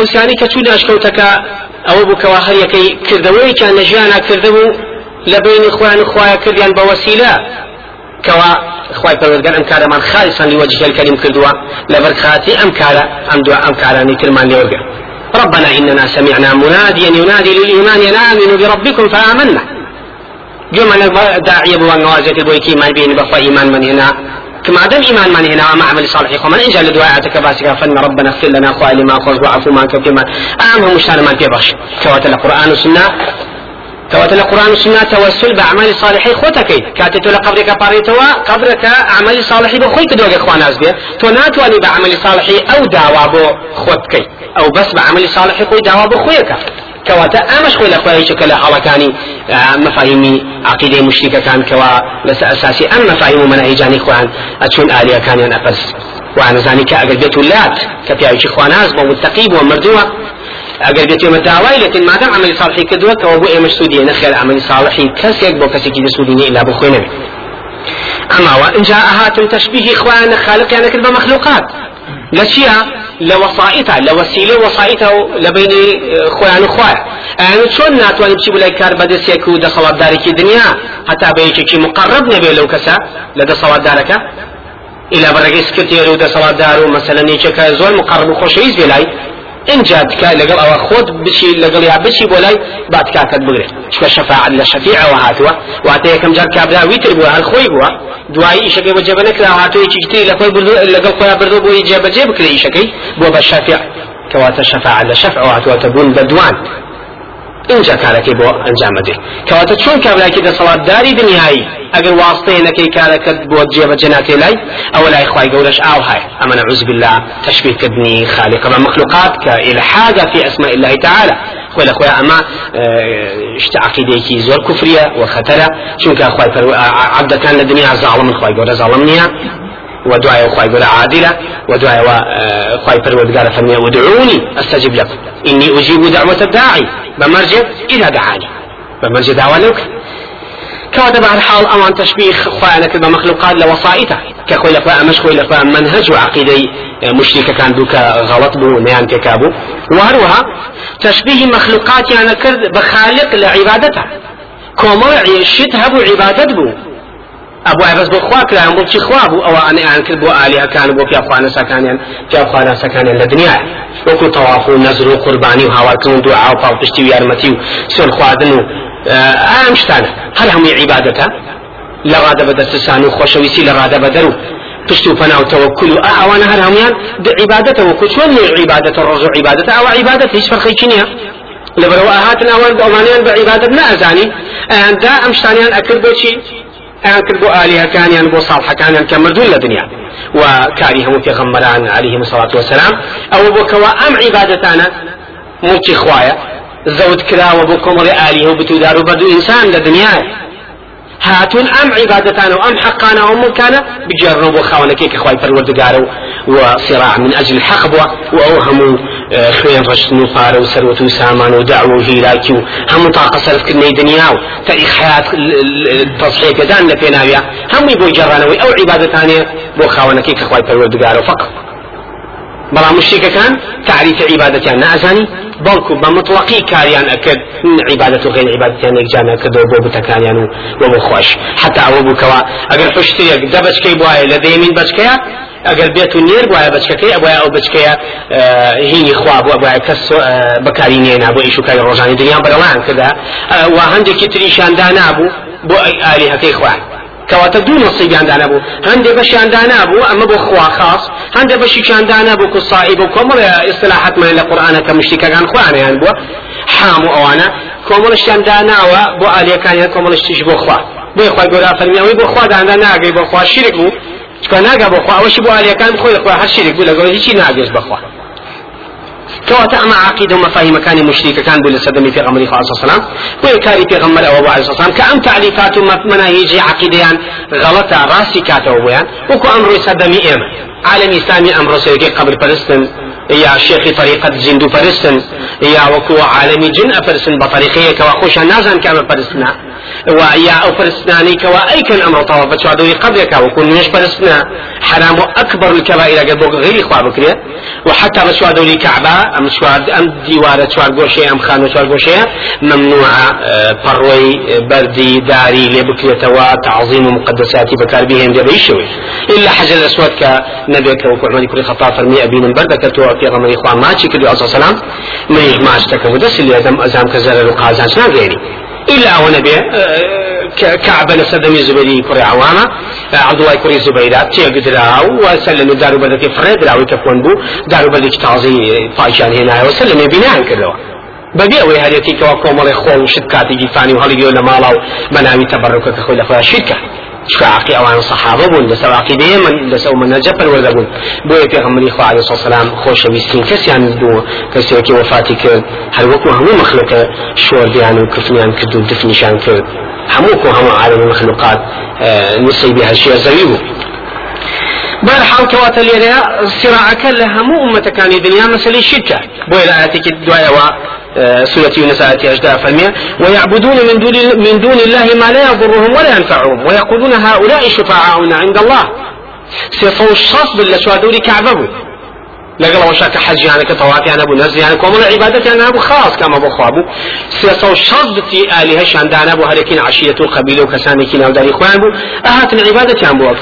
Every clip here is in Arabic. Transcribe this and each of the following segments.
ئەو سیانی کە چوون ئەشکەوتەکە ئەوە بووکەوە هەریەکەی کردەوەیکیان لە ژیانە کردبوو لە بینی خۆیان خوایە کردیان بە وەسیلە. کەوا خی پەروەردگار ئەم کارەمان خالصان لوجه الكريم کردووە لەبەر خاتی ئەم کارە ئەم دو ئەم کارانی ترمان ربنا إننا سمعنا مناديا ينادي للإيمان أن آمنوا بربكم فآمنا. جمع داعية بوان نوازة بويكي ما بين بخوا إيمان من هنا. كما دام إيمان من هنا وما عمل صالح. ومن إن جاء لدعاءتك باسك فن ربنا اغفر لنا خوالي لما خوز وعفو ما كفي ما. أهم مشتان ما بيبخش كوات القرآن والسنة. كوات القرآن والسنة. توسل بأعمال صالحي خوتكي كاتت لقبرك باريتوا. قبرك أعمال صالحي بخوي كدوك إخوان أزبير تو ناتواني بعمل صالحي أو دعوة بو خوتكي أو بس بعمل صالحي خوي دعوة بو خويك كواتا امش خوي لخوي شكل حلقاني مفاهيمي عقيده مشركه كان كوا لس اساسي ام مفاهيم مناهجاني خوان اتشون اليه كان ينفس وأنا زاني كاجل بيت ولات كتيا شي خواناز ومتقيب ومردوه اگر بيت يوم الدعوة لكن ما دام عمل صالحي كدوه كوا بو امش سودي نخير عمل صالحي كسيك بو كسيك سودي الا بو خوينه اما وان جاء هات تشبيه اخوان خالق يعني كلمه مخلوقات لشيا لوسائطها لوسيله وسائطها لبين خوان خويا يعني شلون ناتواني بشي بلاي كار بدا سيكو دا صواب دارك دنيا حتى بيجي مقرب نبي لو كسا لدى صواب دارك إلى برقي سكرتير ودا صواب دارو مثلا يجيك زول مقرب وخوشيز بلاي إن جاتك لقل أو خود بشي لقل يا بشي بولاي بعد كاكد بغري شكو شفاعة لشفيعة وهاتوا. واتي كم جار كابلا ويتر بوا. هالخوي بوا؟ دواي إشكي وجبنك لا هاتوا. يجي لقل بردو لقل خويا بردو بو يجيب جيبك لإشكي بوا بالشفيع كواتا شفاعة لشفع وهاتوا. تبون بدوان. اینجا کارەکەی بۆ ئەنجام بدێ کەواتە چۆن کابراکی دەسەڵات داری دنیایی ئەگەر واستەیەنەکەی کارەکەت بۆ جێبەجێ ناکەی لای ئەوە لای خی گەورەش ئاو هاي ئەمە نعوذ بالله تشبیهکردنی خالق بە مخلوقات کە إلحاد في أسماء الله تعالى خۆی لە خۆی ئەمە شت عقیدەیەکی زۆر کوفریە و خەتەرە. چونکە خی عبدەکان لە دنیا زاڵم خی گەورە زاڵم نییە ودعاء خواي قول عادلة ودعاء خواي فرودقار فرمي ودعوني استجب لكم إني أجيب دعوة الداعي. بمرجع اذا دعاني. بمرجع دعوة لك كواتا بعد حال أمان تشبيه خوانا كذا مخلوقات لوسائطه كخوي لخوا مش خوي لخوا منهج وعقيدة مشركة كان دوكا غلط بو نيان تكابو وهروها تشبيه مخلوقات يعني كرد بخالق لعبادته كومر شت هبو عبادت بو. أبو عباس بو خوا كلام بو خوا بو؟ أو أنا آن كل بو الهه كان بو في اخوانا سكانيان في اخوانا سكانيان للدنيا وكو طواف ونذر وقرباني وهواكم دعاء وفاوتشتي ويارمتي سول خوادن ام شتان هل هم عبادته لغاده بدرسسان وخوشويسي لغاده بدرو پشتو فنا وتوكل اوانا هر هميان عبادته وكشون عبادة الرجوع عبادته أو عبادته إيش فرقي كنيا لبرو اهاتنا وان امانيان بعبادة لا ازاني دا امشتانيان اكل بوشي ئەیان کرد بۆ ئالیەکانیان بۆ ساڵحەکانیان کە مردوون لە دنیا و کاری هەموو پێغەمبەران عليهم الصلاة والسلام. ئەو بۆکەوە ئەم عیبادەتانە موچی خوایە زەوت کراوە بۆ کۆمەڵی ئالیه و بتودار هاتون ئەم عیبادەتانە و ئەم حەقانە و ملکانە بجێڕنەوە بۆ خاونەکەی کە وصراع من أجل الحق بوا وأو همو خوێن ڕشتن و پارە و سەروەت و سامان و داو و هیراکی و هەموو تاقە سەرفکردنەی دنیا و تاریخ حیات تەصحێکەدان لە پێناویە هەمووی بۆی جێڕانەوەی ئەو عیبادەتانێ بۆ خاوەنەکەی کە خوای پەروەردگارە فقط. بەڵام مشتێکەکان تعریف عیبادەتیان نازانی بەڵکو بە مطلقی کاریان ئەکرد عیبادەت و غیر عیبادەتیان یەکجانە کردەوە بۆ بتەکانیان و بۆ بۆ خۆش حتا ئەوە بووکەوە ئەگەر پشتێک دە بچکەی بواە لە دەیمین بچکەیە ئەگەر بێت و نێر وایە بچکەکەی ئەوە ئەو بچکەیە هینی خوا بووە بە کەس بەکاری نێنا بۆ ئیشوکاری ڕۆژانی دنیا بەڵان کردا. و هەندێکی تریشاندا نابوو بۆ ئالیهەکەی خوان کەواتە دوو نصیبیان دانا بوو. هەندێک بەشیان دانا بوو ئەمە بۆ خوا خاص. هەندێک بەشیشان دانا بوو کو صاحب و کۆمەڵ ئیسلاحەتمان لە قورآانە کە مشتیکەکان خوانیان بووە. حام و ئەوانە. کۆمەڵشیان داناوە بۆ ئالیەکانیان کۆمەڵشتیش بۆ خوا. بۆی خوا گەورە فەرمیەوەی بۆ خوا دانا ناگەی بۆ خوا شیرک بوو. چکە ناگا بۆ خوا ئەوەشی بۆ ئالیەکان خۆی خوا هەر شیرک بوو لەگەڵ هیچی ناگەش بەخوا كواتا أما عقيدة ومفاهيم كان مشركة كان بلا سدمي في غمر عليه الصلاة والسلام ويكاري في غمر أو عليه الصلاة والسلام كأم تعريفات مناهج عقيدة غلطة راسي كاتا وبيان وكو أمر سدمي إيما عالم إسلامي أمر سيكي قبل فلسطين. يا شيخ طريقة جندو فرستن يا وكو عالمي جن أفرسن بطريقية كوا خوشا نازن كام فرسنا ويا أو فرسناني كوا أي كان أمر طواف بتشوادوري قبلك وكون مش فرسنا حرام أكبر الكبائر قبل غير إخوة بكريا وحتى بتشوادوري كعبة أم شواد أم ديوارة شواد قوشية أم خانو شواد قوشية. ممنوعة بروي آه، بردي داري لبكرية تعظيم مقدساتي بكار بهم دي بيشوي إلا حجر الأسود كنبيك وكعمل كل خطا فرمي أبين بردك تو في غمر إخوان ما تشكل عليه الصلاة والسلام ما يجمعش تكو دس اللي أدم أزام كزر القازان شنا غيري. إلا أو نبي آه، كعب لسدمي زبيري كري عوامة آه، عبد الله كري زبيرات تي قدرا وسلم دارو بدك فرد راوي كفون بو دارو بدك تعزي فايشان هنا وسلم بناء كذا بەبێ ئەوەی هەرێتی کەوا کۆمەڵی خۆ و شت کاتێکی فانی و هەڵگیۆ لە ماڵا و بەناوی تەبڕکە کە خۆی لە خۆیان شیرکە شعقي أوان صحابة بون لسو عقيدة من لسو من نجف الورد بون بو في غمري خو عليه الصلاة والسلام خوش بيستين كسيان دو كسيوكي وفاتي كرد هل وكو همو مخلوق شور ديان وكفنيان كدو دفنشان كرد هموكو همو عالم المخلوقات نسي بها الشيء زويبو بارحال كواتا ليريا صراعك لها مو أمة كان دنيا مسألة شركة بو إلى آياتك دعاء آه، سورة يونس آية أجداء فرمية ويعبدون من دون, من دون الله ما لا يضرهم ولا ينفعهم. ويقولون هؤلاء شفعاؤنا عند الله. سيصو الشخص بالله شوادوري كعبه لقل وشاك حج يعني كطواف يعني ابو نزل يعني كومل عبادة يعني ابو خاص كما ابو خوابو سيصو الشرط في آلهة شان ابو هلكين عشية القبيلة وكساني كنا وداري اخوان ابو اهات العبادة يعني ابو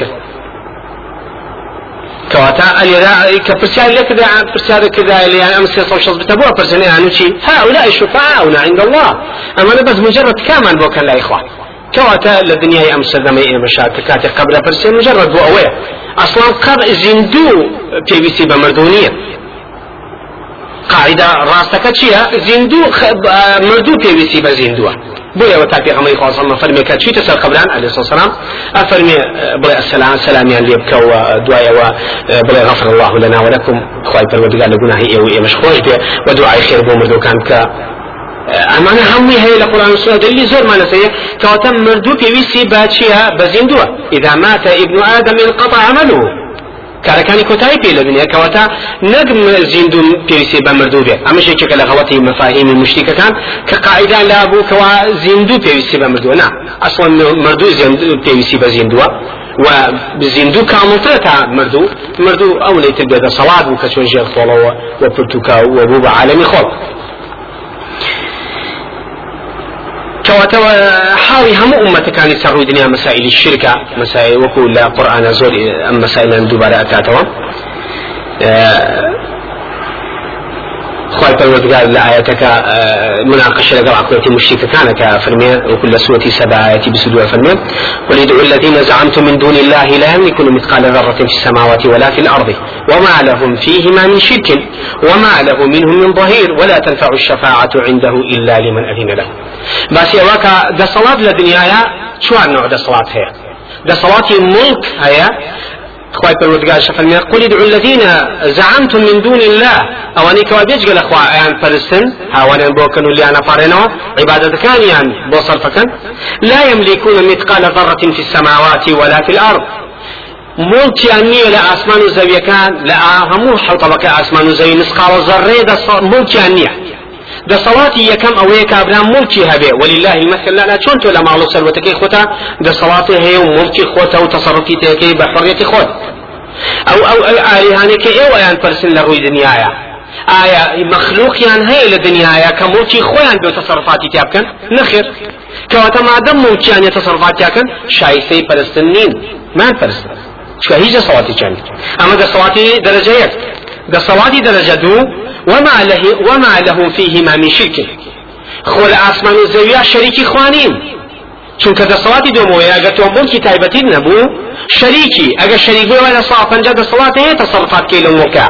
وكر كواتا اليدا كفرسيان لك ذا اللي يعني امس يصل شخص بتبوع فرسيان يعني شيء هؤلاء شفعاؤنا عند الله. اما أنا بس مجرد كمان بوكا لا اخوة. كواتا للدنيا امس دمي مشاكل كاتي قبل فرسيان مجرد بو اوي أصلا قبل زندو بي بي سي بمردونية قاعدة راسك تشيها زندو مردو بي بي سي بزندوه وتا پیغمبر خدا صلی الله فرمي كاتشي تسال قبران عليه الصلاة والسلام. أفرمي بلا السلام سلام يعني ليبكا ودعاء بلا غفر الله لنا ولكم. خواي پروردگار لگناه ايو اي مشخوش به ودعاء خير بو مردو كان ك ئەمانە هەمووی هەیە لە قرآن سوە دلی زۆرمان لەسەیە کەواتە مردوو پێویستی باچیە بەزیندووە إذا مات ابن آدم انقطع عمله. کارەکانی کۆتایی پێ لە دنیا کەواتە نەگم زیندوم پێویستی بە مردوو بێ. ئەمە شێکێکە لە غەڵەتی مەفاهیمی مشتیکەکان کە قاعدا لا بوو کەوا زیندوو پێویستی بە مردووە. نا ئەسڵەن مردوو پێویستی بە زیندووە و زیندوو کاملتر تا مردوو مردوو ئەو لەیتر بێدە سەڵات بوو کە چۆن ژێر خۆڵەوە و پرتوکە و بە عالەمی خۆڵ. كواتوا حاوي هم أمة كان يسروا دنيا مسائل الشركة مسائل وكل لا قرآن زور أم مسائل دوبارة أكاتوا خواهي پروردگار لآياتك مناقشة لقرأ قوتي مشركة كان كفرمية وكل سورة سبع آيات بسدوة فرمية. قل ادعوا الذين زعمتم من دون الله لا يملكون مثقال ذرة في السماوات ولا في الأرض وما لهم فيهما من شرك وما له منهم من ظهير ولا تنفع الشفاعة عنده إلا لمن أذن له. بس يواكا دا صلاة لدنيايا شو نوع دا صلاة هي دا صلاة ملك هي خواهي پروردگار شفرمي قل ادعوا الذين زعمتم من دون الله. اواني كوا بيجگل اخوا ايان فرستن هاوان بوكن اللي أنا فارنوا عبادة كان يعني بوصل فكن لا يملكون مثقال ذرة في السماوات ولا في الأرض. ملكیان نییە لە ئاسمان و زەویەکان لە هەموو حڵتەبەکە ئاسمان و زەوی نسقاڵە زەڕێ ملکیان نییە. دەسەڵاتی یەکەم ئەوەیە کابرا ملکی هەبێ ولله المثل. لا چۆن تۆ لە ماڵ و سەروەتەکەی خۆتا دەسەڵاتی هەیە و ملکی خۆتە و تەسەڕفی تەکەی بە حڕێتی خۆت ئەو ئەو ئالیهانێکی ئێوەیان پرسن لە ڕووی دنیاە ئایا مەخلوقیان هەیە لە دنیاە کە ملکی خۆیان بێ تەسەڕفاتی تیا بکەن نەخێر کەواتە مادەم ملکیان یە تەسەڕفاتیاکەن شایستەی پەرستن نین مان پەرستن چکە هیچ دەسەڵاتی چەند ئەمە دەسەڵاتی دەرەجە یەک دەسەڵاتی دەرەجە دوو وما له وما له فيهما من شرك. خۆ لە ئاسمان و زەویا شەریکی خوانین چونکە دەسەڵاتی دۆمەوەی ئەگەر تۆ بۆکی تایبەتی نەبوو شەریکی ئەگەر شەریک بێ لە سا پەنجا دەسەڵات هەیە تەسەڵفات کەی لە وەکە.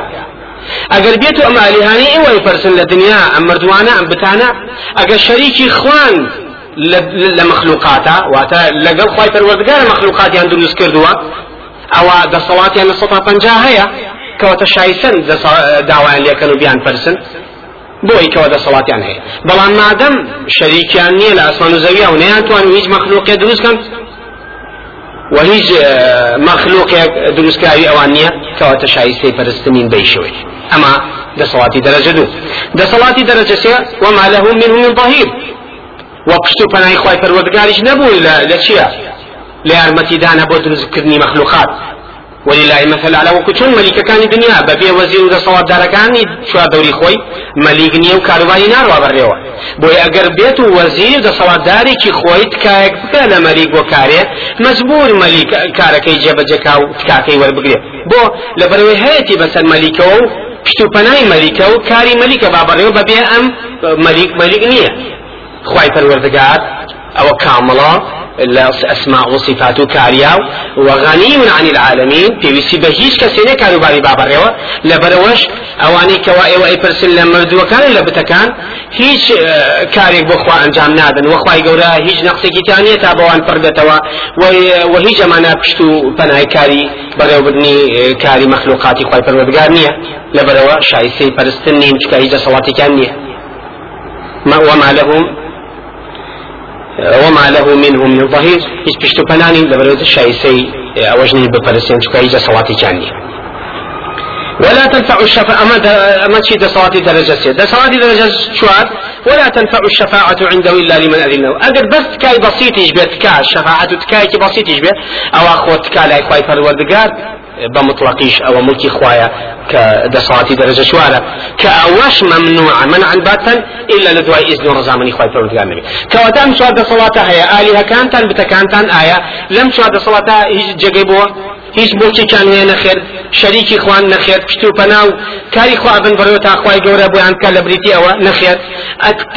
ئەگەر بێت و ئەلیهانی ئێوەی پرسن لە دنیا ئەم مردوانە ئەم بتانە ئەگەر شەریکی خوان لە مەخلوقاتە واتە لەگەڵ خی پەروەردگارە مەخلوقاتیان دروست کردووە ئەوە دەسەڵاتیان لە سەتا پەنجا هەیە. کەواتە شایسن داوایان لێکەن و بیان پرسن بۆی کەوە دەسەڵاتیان هەیە. بەڵام مادەم شەریکیان نییە لە ئاسمان و زەویە و نەیانتوان هیچ مەخلوقێ دروستکەن و هیچ مەخلوقێک دروستکاری ئەوان نییە کەواتە شایستەی پەرستنین بەیشەوەی ئەمە دەسەڵاتی دەرەجە دوو. دەسەڵاتی دەرەجە سێ وما له منه من ظهير وقشتو پناهی خوای پروردگاریش نبوو لە چییە؟ لە یارمەتیدانە بۆ دروستکردنی مەخلوقات. ولله مثل على وەکو چون مەلیکەکانی دنیا بەبێ وەزیر و دەسەڵاتدارەکانی چوا دەوری خۆی مەلیک نییە و کاروباری ناڕوا بەڕێوە بۆی ئەگەر بێت و وەزیر دەسەڵاتدارێکی خۆی تکایەک بکە لە مەلیک بۆ کارێ مەزبور مەلیک کارەکەی جێبەجەکا و تکاکەی وەربگرێت بۆ لەبەرەوەی هەیەی بەسەر مەلیکەوە و پشت و پەنای مەلیکە و کاری مەلیکە بابڕێوە بەبێ ئەم مەلیک مەلیک نییە خی پەروەردەگات ئەوە کامەڵە الأسماء وصفات كارياو وغني عن العالمين. في وسي بهيش كسيني كانوا باري بابا ريوا لبروش. أواني كوائي واي برسل لمردو كان لبتكان. هيش كاريك بخوا انجام نادن. وخواي قورا هيش نقصي كتانية تابوان پردتوا. وهيج مانا بشتو بناي كاري بريو بدني كاري مخلوقاتي خواي پروردگار نية. لبروا شايسي پرستنين چكا هيج صلاتي كان نية. وما لهم وما له منهم من ظهير. هیچ پشت و پنانی لبرد شایسەی ئەوەژنی بپەرسێن چکە هیچ دەسەڵاتی چانی ولا تنفع الشفاعة أما شيء دصواتي درجة سيد دصواتي درجة شوات ولا تنفع الشفاعة عنده إلا لمن أذن له. أقل بس تكاي بسيط يشبه تكا الشفاعة تكاي بسيط يشبه أو أخوة تكا لا يخواي فروردقار بمطلقيش أو ملكي خوايا كدصواتي درجة شوارة كأوش ممنوع منعا باتا إلا لدواء إذن ورزامني خواي فرودگار نبي كواتان سواد دصواتها هي آلهة كانتان بتكانتان آية لم سواد دصواتها هيج جقيبوه هیچ بۆچی چیان نەخێر شەریکی خوان نەخێر پشت و پەناو کاری خوا بن بەرەوە تاخوای گەورە بۆیان کە لە بریتی ئەوە نەخێر.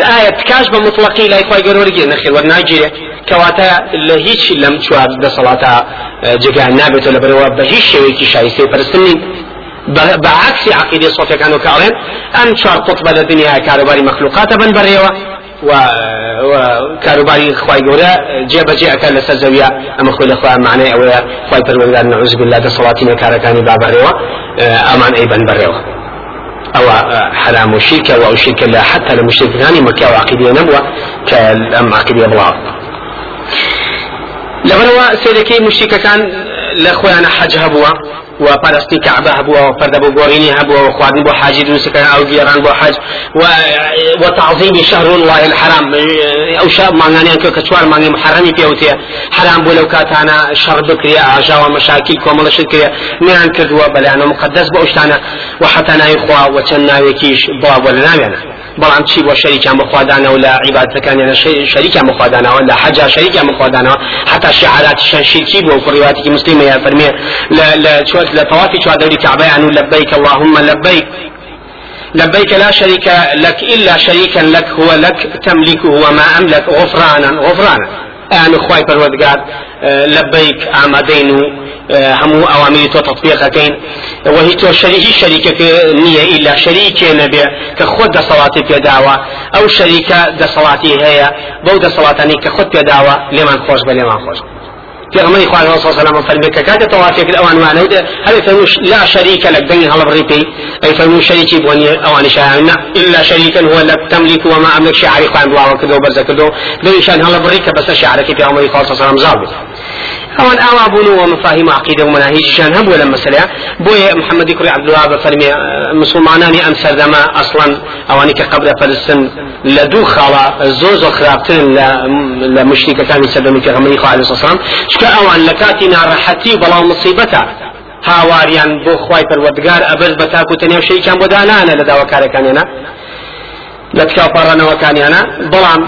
ئایا تکاش بە مطلقی لای خوای گەورەگیر نەخێر وەرناگیرێ کەواتە لە هیچ لەم چوار دەسەڵاتە جگان نابێتەوە لە بەرەوە بە هیچ شێوەیەکی شایستەی پرستنی بعكس عقيدة صوفيا كانوا كعلم أن شار قطبة الدنيا كاروباري مخلوقات بن بريوة و وكاروباري خواي جورا جيب جي أكل لسزويا أما خوي الأخوة معناه أو خواي پروردگار نعوذ بالله ده صلاتنا كاركاني بابريوة أمان أي بن بريوة أو حرام وشركة أو شركة لا حتى لمشرك ثاني مكة وعقيدة نبوة كالأم عقيدة بلاغ لبروا سيدكي مشركة كان لأخوة حج هبوا وپرستی كعبة هبوا وفرد بو غوريني هبوا وخوادن بو حاجي دروسك أو جيران بو حج و... وتعظيم شهر الله الحرام أو شاب مانغاني أنك كتوار مانغي محرمي بيوتي حرام بو لو كاتانا شر بكري أعجا ومشاكل كومل شكري نيان كردوا بل أنا مقدس بوشتانا وحتى نايخوا وتنا يكيش باب ولا نامنا بەڵام چی بۆ شەریکیان بخوادانەوە لە عیباتەکانیانە شەریکیان بخوادانەوە لە حەجا شەریکیان بخوادانەوە حتا شعاراتیشان شرکی بۆ فڕیواتێکی مسلمە یا فەرمێ لە طوافی چوادەوری کعبەیان و لبیک اللهم لبیک. لبيك لا شريك لك إلا شريكا لك هو لك تملكه وما أملك غفرانا غفرانا. أنا خواي پروردگار لبيك آمدين همو أوامر تو تطبيقكين وهي تو شريك شريكك نية إلا شريك نبي كخد صلاتي في دعوة أو شريكة دا صلاتي هي بو صلاتني كخد في دعوة لمن خوش بل لمن خوش. في غمري خواه الله صلى الله عليه وسلم فرمي كاتا توافيك الأوان وأنا هل يفهموش لا شريك لك بين هلا بريبي أي فهمو شريكي بوني أوان شاعرنا إلا شريكا هو لك تملك وما أملك شعري خواه الله وكذا وبرزا كذا لو شان هلا بريك بس شعرك في غمري خواه صلى الله عليه وسلم زابي ئەوان ئاوا بوون و مفاهیم عقیدە و مناهیجیشان هەبوو لە مەسلەیە بۆیە محەممەدی کوڕی عبدوها بە فەرمی مسلمانانی ئەم سەردەما ئەسڵان ئەوانی کە قبرە پەرستن لە دوو خاڵە زۆر زۆر خراپترن لە مشتیکەکانی سەردەمی پێغەمبەری علیه السلام چکە ئەوان لە کاتی ناڕەحەتی بەڵام مصیبەتە هاواریان بۆ خوای پەروەردگار ئەبەر بە تاکو تەنێو شەیکیان بۆ دانانە لە داواکارەکانیانە لە تکاپەڕانەوەکانیانە بەڵام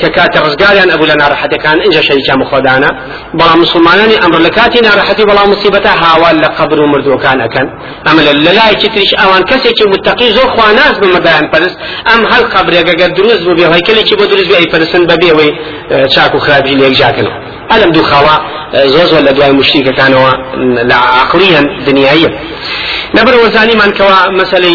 کە کاتە ڕزگاریان ئەبوو لە ناڕەحەتەکان اینجا شەریکیان بخۆدانە بەڵام مسلمانانی ئەمر لە کاتی ناڕەحەتی بەڵام مصیبەتە هاوال لە قبر و مردوەکان ئەەکەن ئەمە لە لایەکی تریش ئەوان کەسێکی متەقی زۆر خواناز بمەدایان پەرست. ئەم هەر قبرێگەگە دروست بوو بێ هەیکلێکی بۆ دروست بێ ئەی پەرستن بەبێەوەی چاک و خراپی لێکجاکەنەوە ئەلم دوو خاڵە زۆر زۆر لە دوای مشتیکەکانەوە لە عقلیان دنیایە نبر وزاني من كوا مسألة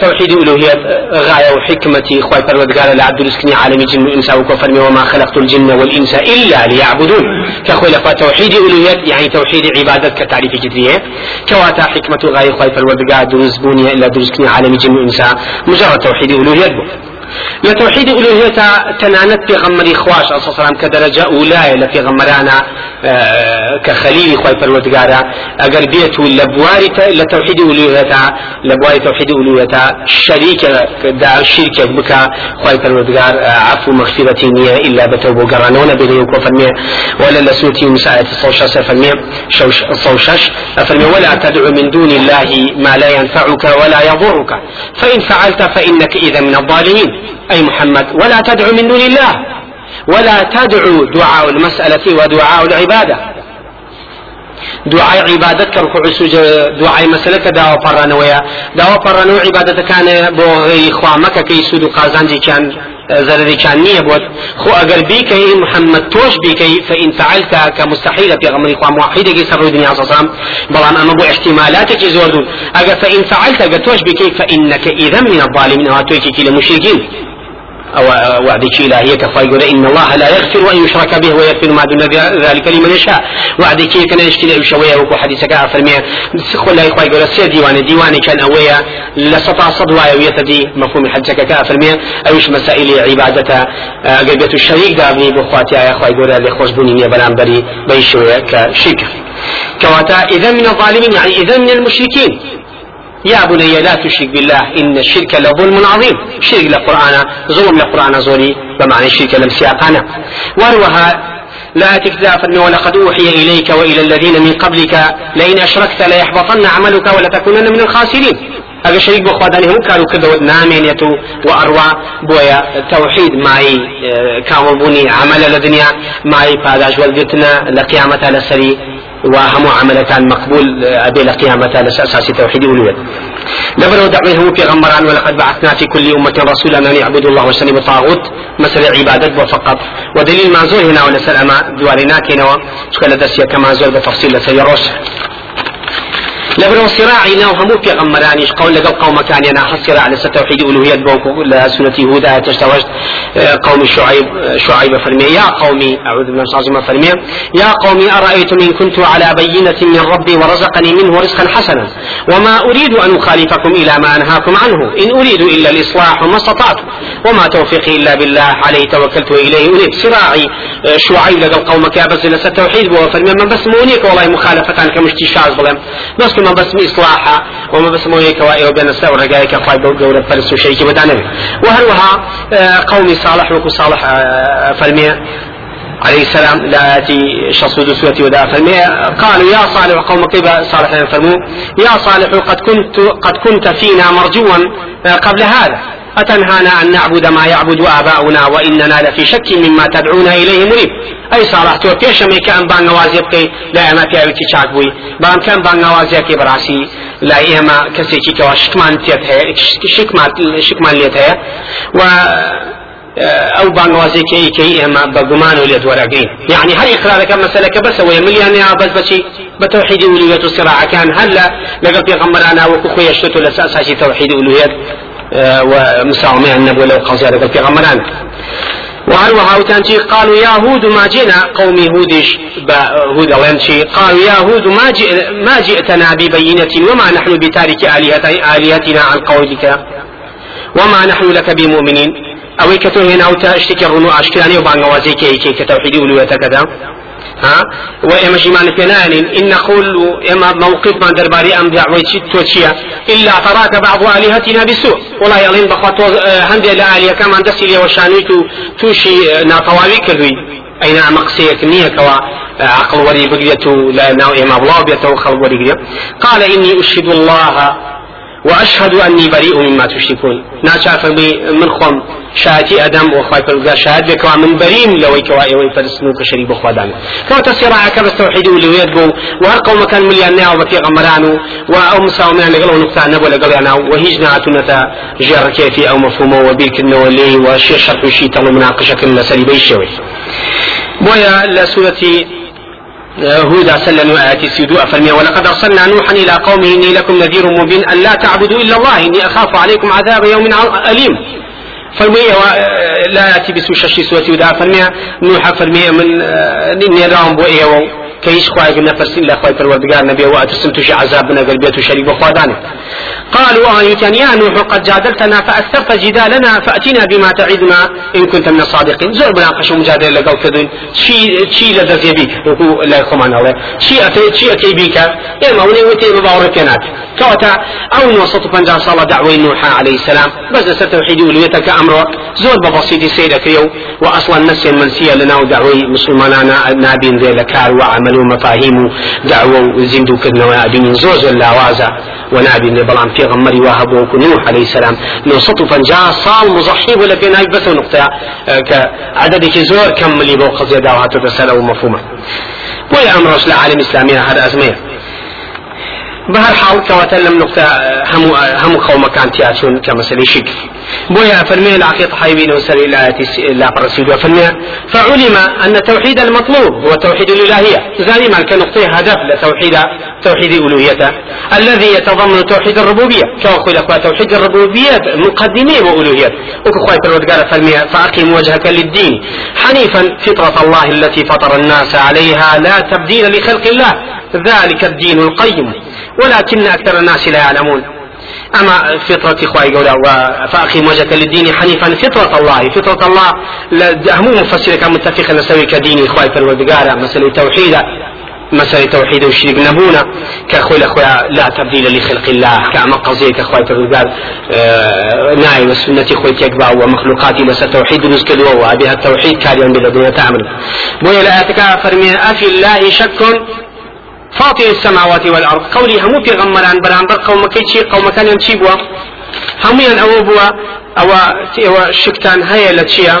توحيد ألوهية غاية وحكمتي خواي پروردگار لعبد الاسكني عالم جن وإنس وكفر وما خلقت الجن والإنس إلا ليعبدون. كخوي لفا توحيد ألوهية يعني توحيد عبادة كتعريف جدرية كواتا حكمة غاية خواي پروردگار دروز بوني إلا دروسكني عالم جن وإنس مجرد توحيد ألوهية. بو لتوحيد ألوهية تنانت في غمر إخواش صلى الله عليه وسلم كدرجة أولى لفي غمرانا آه، كخليل خوي فرودقارا أقر بيتو لبواري لتوحيد ألوهية لبواري توحيد ألوهية شريك دا شركة بك خوي آه، عفو مغفرة نية إلا بتوبو قرانون بيني وفرمي ولا لسوتي مساعدة الصوشة فرمي الصوشش فرمي ولا تدعو من دون الله ما لا ينفعك ولا يضرك. فإن فعلت فإنك إذا من الظالمين. أي محمد ولا تدعو من دون الله. ولا تدعو دعاء المسألة ودعاء العبادة. دعاء عبادتك ركوع سجود دعاء مسألة دعوة فرانويا دعوة فرانو عبادة كان بو خوامك كي سود قازانجي كان زەرەرێکیان نییە بۆت خۆ ئەگەر بیکەی محەممەد تۆش بیکەی فإن فعلت كمستحيل في غمر إخوان واحدة سر الدنيا صام بلان أما بو احتمالاتك زور دون. أجر فإن فعلت أجر توش بكي فإنك إذا من الظالمين واتوكي كي لمشركين أو وعدك إلهية كفاي إن الله لا يغفر أن يشرك به ويغفر ما دون ذلك لمن يشاء. وعدك كان يشكي وشوية وكو حديثك أفرمي الله يخوي يقول سير ديوان ديواني كان أويا لسطع صدوا ويتدي مفهوم حديثك كأفرمي أوش مسائل عبادة قلبية الشريك دابني بخواتي يا أخوي يقول لي خوش بني بلان بري بيشوية كشركة كواتا إذا من الظالمين يعني إذا من المشركين. يا بني لا تشرك بالله إن الشرك لظلم عظيم. شرك لقرآن ظلم لقرآن زوري بمعنى الشرك لم سياقنا وروها لا تكذا ولقد أوحي إليك وإلى الذين من قبلك لئن أشركت ليحبطن عملك ولتكونن من الخاسرين. ئەگە شەریک بۆ خوادانی هەموو کار و کردەوە نامێنێت و و ئەڕوا بۆیە تەوحید مای کامەبوونی عملە لە دنیا مای پاداش وەرگتنە لە قیامەتە وهم عملتان مقبول أبي لقيامة أساس توحيد ألوهية لبرو دعوه في غمران ولقد بعثنا في كل أمة رسولا أن يعبدوا الله واجتنبوا الطاغوت مسألة عبادة فقط ودليل ما زور هنا ولا سلامة دوارنا كينوا شكل دسيا كما زور بتفصيل لسيروش لبرو صراعي ناو همو في غمرانيش قول لقل قوم كان ينا صراع لسا توحيد ألوهية بوكو لسنة هود تشتوجت. قوم شعيب شعيب فرمي. يا قومي أعوذ بالله من فرمي. يا قومي أرأيتم إن كنت على بينة من ربي ورزقني منه رزقا حسنا؟ وما أريد أن أخالفكم إلى ما أنهاكم عنه. إن أريد إلا الإصلاح وما استطعت. وما توفيقي إلا بالله عليه توكلت وإليه أنيب. صراعي شعيب لقل قوم كابس لسا توحيد. فرمي من بس مونيك والله مخالفة كمشتي شاز بلهم بس ما بس إصلاحا وما بس مو هيك وائل وبين السور رجائك أخوي بقول فرس كذا دانه وهروها قومي صالح وكو صالح فرمي عليه السلام لا يأتي شخص سورة ودا فرمي قالوا يا صالح قوم كيف صالح فرموا. يا صالح قد كنت قد كنت فينا مرجوا قبل هذا. أتنهانا أن نعبد ما يعبد آباؤنا وإننا لفي شك مما تدعونا إليه مريب. أي صالح تو كيش مي كان بان نوازي بكي لا إما في أبتي شاك بوي بان كان بان كي براسي لا كي كوا شكمان تيت هي شكمان هي و أو بانوازي كي كي اما بغمان وليت ورقين يعني هل بس هو مليان يا بس بشي بتوحيد ألوهية الصراع كان هلا لقى في غمرانا وكخويا شتو لساساسي توحيد ألوهية ومساومة النبي لو قصير في غمران وهروها وتانشي قالوا يا هود ما جئنا. قوم هودش هود لنشي قالوا يا هود ما جئ ما جئتنا ببينة وما نحن بتارك آلهتنا عن قولك؟ وما نحن لك بمؤمنين؟ أو كتو هنا تشتكي الرنو أشكراني وبانغوازي كي كي كتوحيدي ولوية كذا. ها؟ وإما جمان فنان إن نقول إما موقف من درباري أم دعوي توتشيا إلا تراك بعض آلهتنا بسوء. والله يلين بخوات هندي لآلهة كما دسي وشانيتو توشي ناطواوي كذوي. أين مقصية نية كوا عقل وري بقيته لا إما الله بيته خلق وري قال إني أشهد الله وأشهد أني بريء مما تشركون. ناشا من خم شاتي أدم وخواي فرقا شهاد بك من بريم لو كوا إيوي فرسنو كشريب خوادان كما تسيرا كبس توحيد ولويت بو وهر قوم كان مليان ناو بكي غمرانو وأو مساومين لقلو نقطة نبو لقلو وهيج ناتونة جار كيفي أو مفهومه وبيك النولي وشي شرح وشي تلو مناقشة كنا سليبي الشوي بويا لسورة هودا سلم آياتي سيدو أفرمي ولقد أرسلنا نوحا إلى قومه إني لكم نذير مبين أن لا تعبدوا إلا الله إني أخاف عليكم عذاب يوم أليم. فرمي لا يأتي بسوشة شي سوتي ودا فرمي نوح فرمي من نيرام بو إيوه كيش خواهي نفرسين لا خواهي پروردگار نبي واترسم تشي عذاب نقل بيت شريك وخوادانه قالوا آيتان يا نوح قد جادلتنا فأثرت جدالنا فأتنا بما تعدنا إن كنت من الصادقين زور بناقش مجادلة لقوا كذن شي شي بيك وكو لا يخمان الله شي أتي شي أتي بيك إما وني وتي بباوركنات كوتا أو نوسط بنجا صلاة دعوة نوح عليه السلام. بس نسر توحيد وليتك أمره. زور ببسيط سيدك يو. وأصلا نسي منسية لنا ودعوة مسلمان نابين ذي لكار وعمل ومفاهيم دعوة وزندو كدنا وأدين زوز اللawازة ونابين ذي بلان في غمري وهبوك نوح عليه السلام. نوسط بنجا صال مزحيب ولا في بس نقطة كعدد زور كملي بوق زيادة وهاتو رسالة ومفهومة. ويا أمرش لعالم إسلامي هذا أزمية. بهر حال كواتا لم نقطة هم هم قوم كان تياتون كمثل شك بويا فرمي العقيدة حيبين وسر إلى لا برسول وفرمي فعلم أن توحيد المطلوب هو توحيد الإلهية. زاني ما كان نقطة هدف لتوحيد توحيد ألوهيته الذي يتضمن توحيد الربوبية. كما قل توحيد الربوبية مقدمة وألوهية. وكخواي الودقار فرمي فأقم وجهك للدين. حنيفا فطرة الله التي فطر الناس عليها لا تبديل لخلق الله. ذلك الدين القيم. ولكن أكثر الناس لا يعلمون. أما فطرة إخوائي قولا فأقيم وجهك للدين حنيفا فطرة الله فطرة الله هم مفسر كان متفق نسوي كدين إخوائي فالودقارة مسألة توحيدة مسألة توحيد والشرك نبونا. كأخوي الأخوة لا تبديل لخلق الله كأما قضية كأخوي فالودقار آه ناي وسنة أخوي تكبع ومخلوقاتي لسا توحيد نسكدوا وأبيها التوحيد كاريا بالذين تعمل. بويا لا فرمي أفي الله شك فاطر السماوات والأرض. قولي همو في غمران برانبر قوم كيشي قوم كان يمشي بوا؟ هميا أو بوا؟ أو أو شكتان هيا لتشيا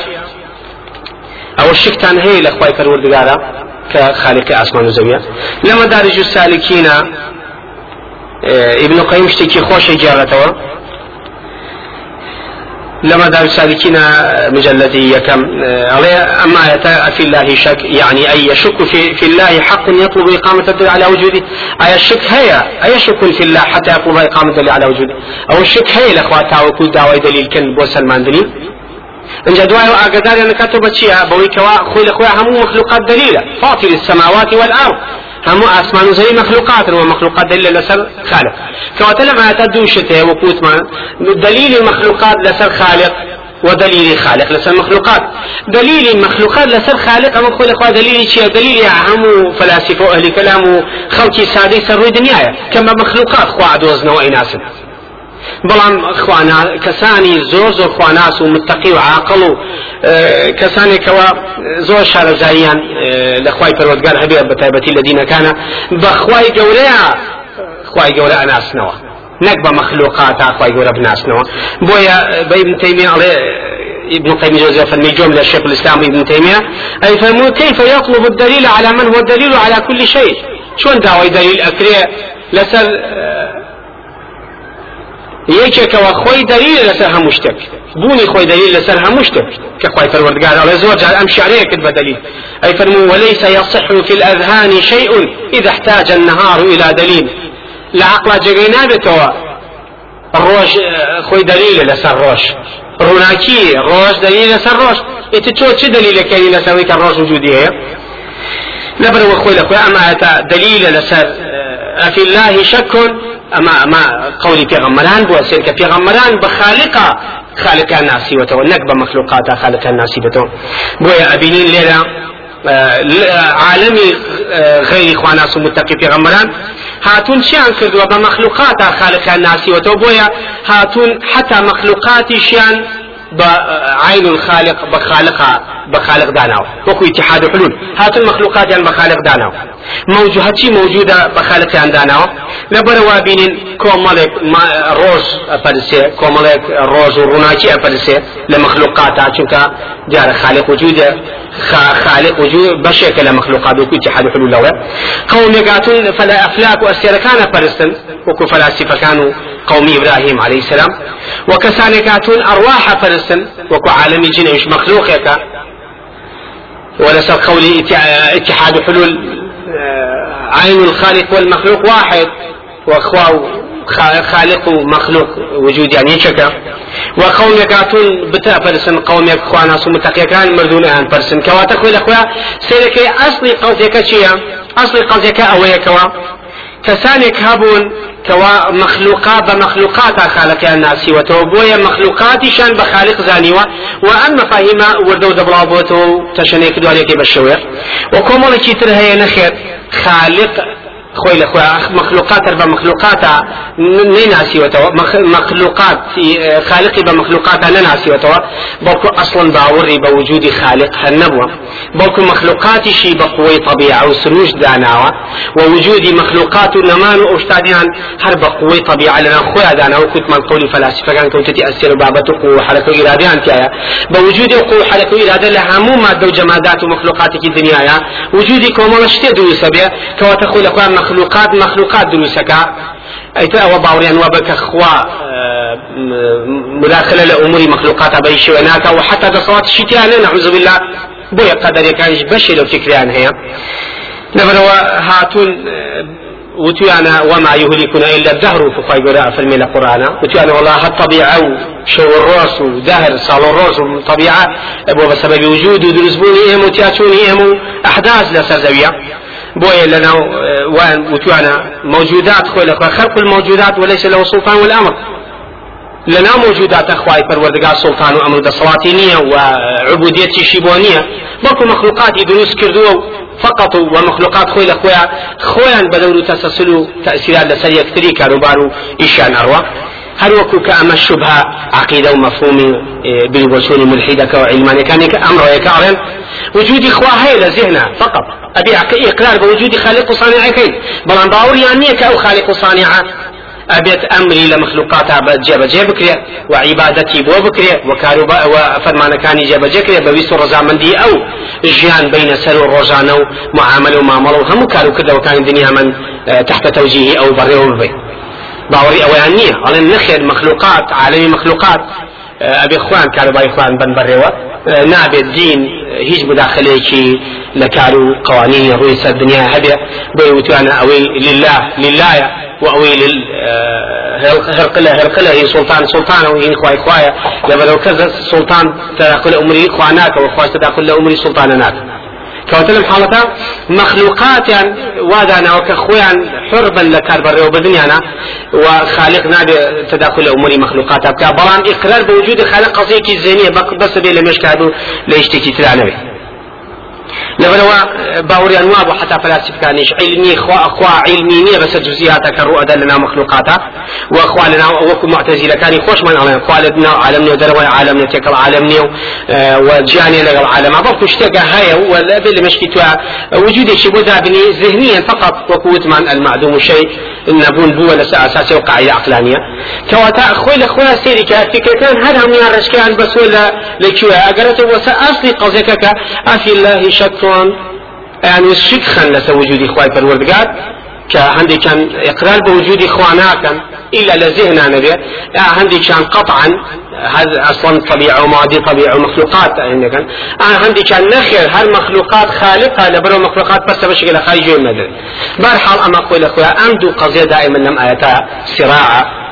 أو الشكتان هيا لأخوي فالوردقارة كخالق أسمان الزوية لما دارج السالكين ابن قيم اشتكي خوش جارته لما دار سالكين مجلدي كم أما في الله شك يعني أي يشك في, في الله حق يطلب إقامة الدليل على وجوده؟ أي الشك هي أي شك في الله حتى يطلب إقامة الدليل على وجوده؟ أو الشك هي الأخوات وكل دعوة دليل كن بو سلمان دليل؟ انجا دواي اگدار ان كتب چيا بوي كوا خوي لخوي هم مخلوقات دليلة. فاطر السماوات هم آسمان زي مخلوقات ومخلوقات دليل لسر خالق. كواتل ما تدو شته وقوت ما دليل المخلوقات لسر خالق ودليل خالق لسر مخلوقات. دليل المخلوقات لسر خالق اما خوي اخوة دليل شيء دليل هم فلاسفة أهل كلام خلقي سادي سر دنيايا كما مخلوقات خوا عدوزنا وإناسنا بەڵام کەسانی زۆر زۆر خواناس و متتەقی و عاقڵ و کەسانێکەوە زۆر شارەزاییان لە خوای پەروەگار هەبێ بە تایبەتی لە دینەکانە. بەخوای گەورەیە خوای گەورە ئەناسنەوە. نەک بە مەخلوقاتا خوای گەورە بناسنەوە. بۆیە بە ابن تەیمیە ئەڵێ ابن قيم جوزيف فرمي جملة الشيخ الإسلام ابن تيمية أي فرمو كيف يطلب الدليل على من هو الدليل على كل شيء شون داوي دليل أكري لسر یەکێکەوە خۆی دلیل لەسەر هەموو شتێک. بوونی خۆی دلیل لەسەر هەموو شتێک. کە خی پەروەردگار ئەڵێ زۆر جار ئەم شارەیەکت بە دلیل. ئەی فەرمو وليس يصح في الأذهان شيء إذا احتاج النهار إلى دليل. لعقل جگەی نابێتەوە ڕۆژ خۆی دلیل لەسەر ڕۆژ. ڕووناکی ڕۆژ دلیل لەسەر ڕۆژ. ئیت تۆ چ دلیلەکەی لەسەوەی کە ڕۆژ وجودی هەیە؟ لەبەرەوە خۆی لەخۆی ئەمە دلیل لەسەر أفي الله شك أما أما قولي پیغمبران بو أسير كبيغمبران بخالقة خالق ناسي وتو نك بمخلوقات خالق ناسي بتو بويا أبينين ليلة عالمي غير خواناس متقي پیغمبران هاتون شيان كردوا بمخلوقات خالق ناسي وتو بويا هاتون حتى مخلوقات شيان بعين الخالق بخالق بخالق داناو. وكو اتحاد حلول. هات المخلوقات يعني بخالق داناو. موجودتي موجودة بخالق يعني داناو. لبر وابين كومالك روز أفرسي كومالك روز وروناكي أفرسي لمخلوقات. چونك جار خالق وجود خالق وجود بشكل مخلوقات وكو اتحاد حلول لولا قوم يقاتون فلا أفلاك وأسير كان فرستن وكو فلاسفة كانوا قوم إبراهيم عليه السلام. وكسانكاتون أرواح فرستن وكو عالمي جن مش مخلوقك ولسر قولي اتحاد حلول عين الخالق والمخلوق واحد. وأخواه خالق ومخلوق وجود يعني شكا وقوم يقاتون بتا فرسن قوم يخوانا سو متقيكان مردون آن فرسن كوا تخوي اخويا سيرك اصلي قوتك شيا؟ اصلي قوتك اويا كوا كسانك هابون كوا مخلوقات بمخلوقات خالق الناس وتوبويا مخلوقات شان بخالق زانيوا وان مفاهيم وردو دبلا بوتو تشنيك دواليك بشوير وكومو تر هي نخير خالق خوي لخوا مخلوقات رب مخلوقات نناسي وتوا مخلوقات خالقي بمخلوقات نناسي وتوا بوكو أصلا باوري بوجود خالق هالنبوة. بوكو مخلوقات شي بقوي طبيعة وسروج داناوة ووجود مخلوقات نمان واشتاديان هر بقوي طبيعة لنا خويا دانا. وكنت من قولي فلاسفة كان كنت تأثير بابة قوة حركة إرادة أنت بوجود قوة حركة إرادة لها مو مادة وجمادات ومخلوقات الدنيا وجودي كوما مشتي دوي سبيع كواتخو لخوا مخلوقات مخلوقات دروسەکە ئەیتر ئەوە باوریان وە بکە خوا مداخلة لأمور مخلوقات بأي شيء هناك وحتى تصوات الشتيان. نعوذ بالله. بويا قدر كانش بشي لو فكريان هي نبروا هاتون وتيانا وما يهلكنا إلا الدهر فخاي قراء في الميل القرآن وتيانا والله الطبيعة شو الروس ودهر صال الروس طبيعة. أبو بسبب وجود ودرسبوني امو تياتوني امو أحداث لسرزوية بويا لنا وتوانا موجودات خوي لأخوة خلق الموجودات وليس له سلطان والأمر. لنا موجودات أخواي پروردگار سلطان وأمر دصلاتي نية وعبوديتي شيبونية بلكو مخلوقات دروس كردو فقط ومخلوقات خوي لأخويا خويا بدور تسلسل تأثيرات لسر يكتري كاروبارو هل وكو كأما الشبهة عقيدة ومفهوم بالوصول ملحدة وعلمان كان أمر يكارن وجودي خوا هي لذهنه فقط. أبي إقرار بوجود خالق صانع كين بلان باور يعني كأو خالق صانع. أبيت أمري لمخلوقات جاب جاب بكري وعبادتي بو بكري وكاروبا وفرمان كان جاب جكري بويس الرزامندي أو جيان بين سر الرجانة ومعاملة ومعاملة هم كانوا كذا وكان الدنيا من تحت توجيهي أو باوري أوانية على النخير مخلوقات عالمي مخلوقات. أبي إخوان كاروبا إخوان بن بريوة نابێت دین هیچ مداخلەیەکی لە کار و قوانینی ڕووی سەر دنیا هەبێ بۆی وتوانە ئەوەی لله للایە و ئەوەی هرقلة هرقلة هي سلطان سلطان وهي خواي خوايا لما لو كذا سلطان تداخل أمري خواناك وخواش تداخل أمري سلطانناك كوتلم حالتا مخلوقات يعني وادانا وكخويان حربا لكار بري وبدنيانا وخالق نادي تداخل أمور مخلوقات بلان إقرار بوجود خالق قضيه الذهنيه بس بي لم يشكادوا ليشتكي تلعنوي لەبەرەوە باوریان وابوو حتا فلاسفەکانیش علمی خوا خوا علمی نییە بەسەر جزئیاتەکە ڕوئەدە لەناو مخلوقاتە وخوا لەناو وەکو معتەزیلەکانی خۆشمان ئەڵێن خوا لەناو عالم نێو دەرەوەی عالم نێ تێکەڵ عالم نێو وجیانێ لەگەڵ عالما بەڵکو شتێکە هەیە وەلەبێ لە مشکی توە وجودێکی بۆ دابنی ذهنيا فقط وەکو وتمان المعدوم شيء نبون بووە لەسەر ئاساسی و قاعدە عقلانیە کەواتە خۆی لە خۆیان سێری کە فکرەکان هەر هەمویان ڕشکیان بەسوە لە لەکوێ ئەگەرەتە وەسە ئاصلی قەزەکە کە ئافی الله شک شكرا يعني شكخا لس وجود إخوة الوردقات. كهندي كان إقرار بوجود إخواناكا. إلا لذهنا نبي. هندي كان قطعا. هذا أصلا طبيعة ومعادي طبيعة ومخلوقات يعني كان هندي كان نخير هل مخلوقات خالقة لبرو مخلوقات بس بشكل خارجي المدري بارحال أما أقول أخويا أمدو قضية دائما لم آياتا صراعة.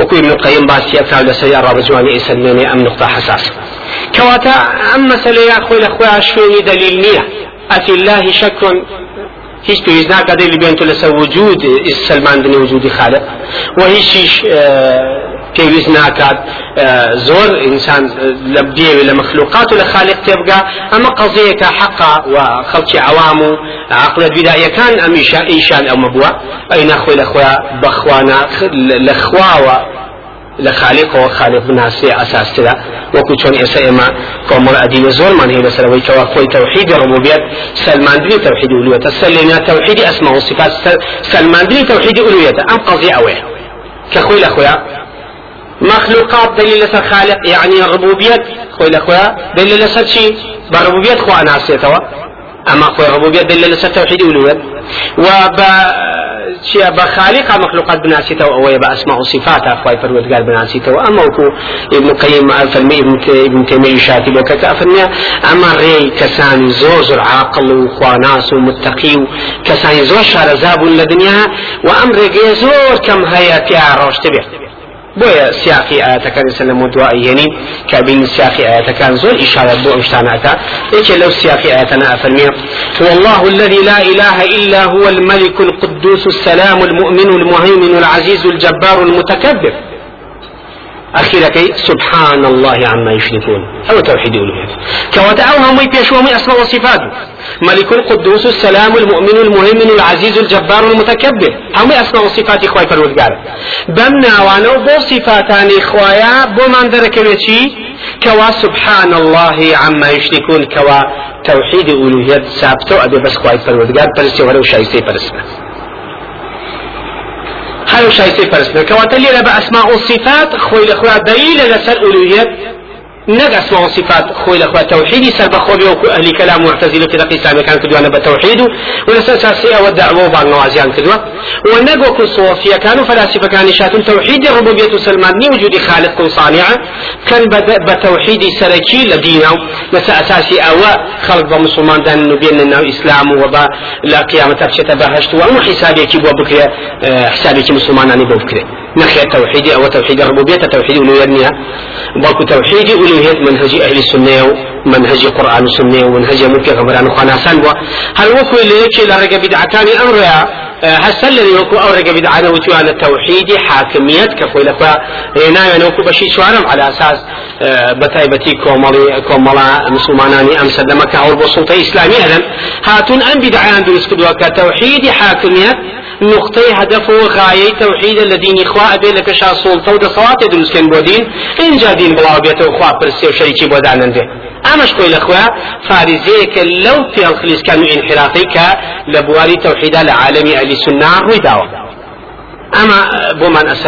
وكل ابن القيم باسي أكثر لسيارة بجواني إسلميني أم نقطة حساسة. كواتا أم مسألة يا أخوي الأخوة شوني دليل نية؟ أفي الله شك هیچ پێویست ناکات لە بێن تۆ لەسەر وجود سلماندنی وجودی خالق. و هیچیش پێویست ناکات زۆر ئینسان لە بدێوێ لە مخلوقات و لە خالق تێبگا ئەمە قەزەیەکە حەقا و خەڵکی عوام و عقلە بیدایەکان ئەمیشا ئیشان ئەومە بووە ئەی نەخۆی بەخوانا لە خواوە لە خالقەوە خالق بناسێ ئاساسترا وەکو چۆن ئێستا ئێمە کۆمەڵ ئەدینە زۆرمان هەیە لەسەرەوەی کەوا خۆی تەوحیدی ڕبوبیەت سلماندنی تەوحیدی ئولویەتە. سلێنیا تەوحیدی ئەسما و صفات سلماندنی تەوحیدی ئولویەتە. ئەم قەضیە ئەوەیە. کە خۆی لە خۆیان مخلوقات دليل لسر خالق يعني الربوبية خوي لخويا دليل لسر شي بربوبية خوا ناسيتوا أما خوي ربوبية دليل لسر توحيد ألوهية وب چیە بە خالق مخلوقات بناسیتەوە ئەوەیە بە ئەسما و صفات ئەخوای پەروەردگار بناسیتەوە ئەمە وەکو ابن قیم فەرمی ابن تیمیه شاتی بۆ کە ئەفەرمێ ئەمە ڕێی کەسانی زۆر عاقڵ و خواناس و متقی و کەسانی زۆر شارەزا بوون لە دنیا و ئەم ڕێگەیە بۆیە سیاقی ئاەتەکانی سەلم و دوایەنی کابین سیاقی ئاەتەکان زۆر ئشارەت بۆ ئەمشتانەکە یەکێ لەو سیاقی ئاەتەنا ئەفەرمێ هو الله الذي لا إله إلا هو الملك القدوس السلام المؤمن المهيمن العزيز الجبار المتكبر. أخيرا سبحان الله عما يشركون. أو توحيد كواتا أو هم يبيشوا من أسماء وصفاته ملك القدوس السلام المؤمن المهيمن العزيز الجبار المتكبر. هم أسماء وصفات إخوة فرودقار بمنا وانو بو صفاتان إخوايا بو من دركبتي كوا سبحان الله عما يشركون. كوا توحيد ألوهية سابتو أبي بس خواي فرودقار برسي ولو شايسي برسنا هاي شايسي فرسنا كواتا ليرا بأسماء الصفات خوي لخوا دليل لسر نك اسماء وصفات خوي الأخوة توحيدي سر بخوبي وكو أهل كلام معتزلة في رقي سامي كان كدوانا بتوحيد ولسا اساسية والدعوة وبعض نوازيان كدوا ونك وكو صوفيا كانوا فلاسفة كان شاتون توحيد الربوبية سلمان وجود خالق صانع كان بتوحيد سركي لدينا مسا اساسي أو خلق بمسلمان دان نبين إنه إسلام وبا لا قيامة تفشت بهشت وامو حسابي كي بو بكري حسابي كي مسلمان اني بو بكري نخي توحيدي أو توحيد الربوبية توحيد الوهية باكو توحيد ألوهية منهج أهل السنة ومنهج قرآن السنة ومنهج ملك غبران خناسان هل وكو اللي يكشي لرقة بدعتان أمرها هسه الذي وكو أورق بدعانا وتوانا التوحيد حاكمية كفو لفا هنا يعني وكو بشي شوارم على أساس بتايبتي كومالي كومالا مسلماناني أم سلمك أو بسلطة إسلامية هاتون أم بدعان دوس كدوا كتوحيد حاكمية نقطة هدف وغاية توحيد الذين إخوة أبي لك شا سلطة ودا صلاة دروس كان بودين. إن جادين بلا بيته وخوا برسي وشريكي بودانا به أمش قوي الأخوة فارزيك لو في الخليس كانوا انحرافيك لبواري توحيد العالمي السنة روي داوة. أما بومن أسل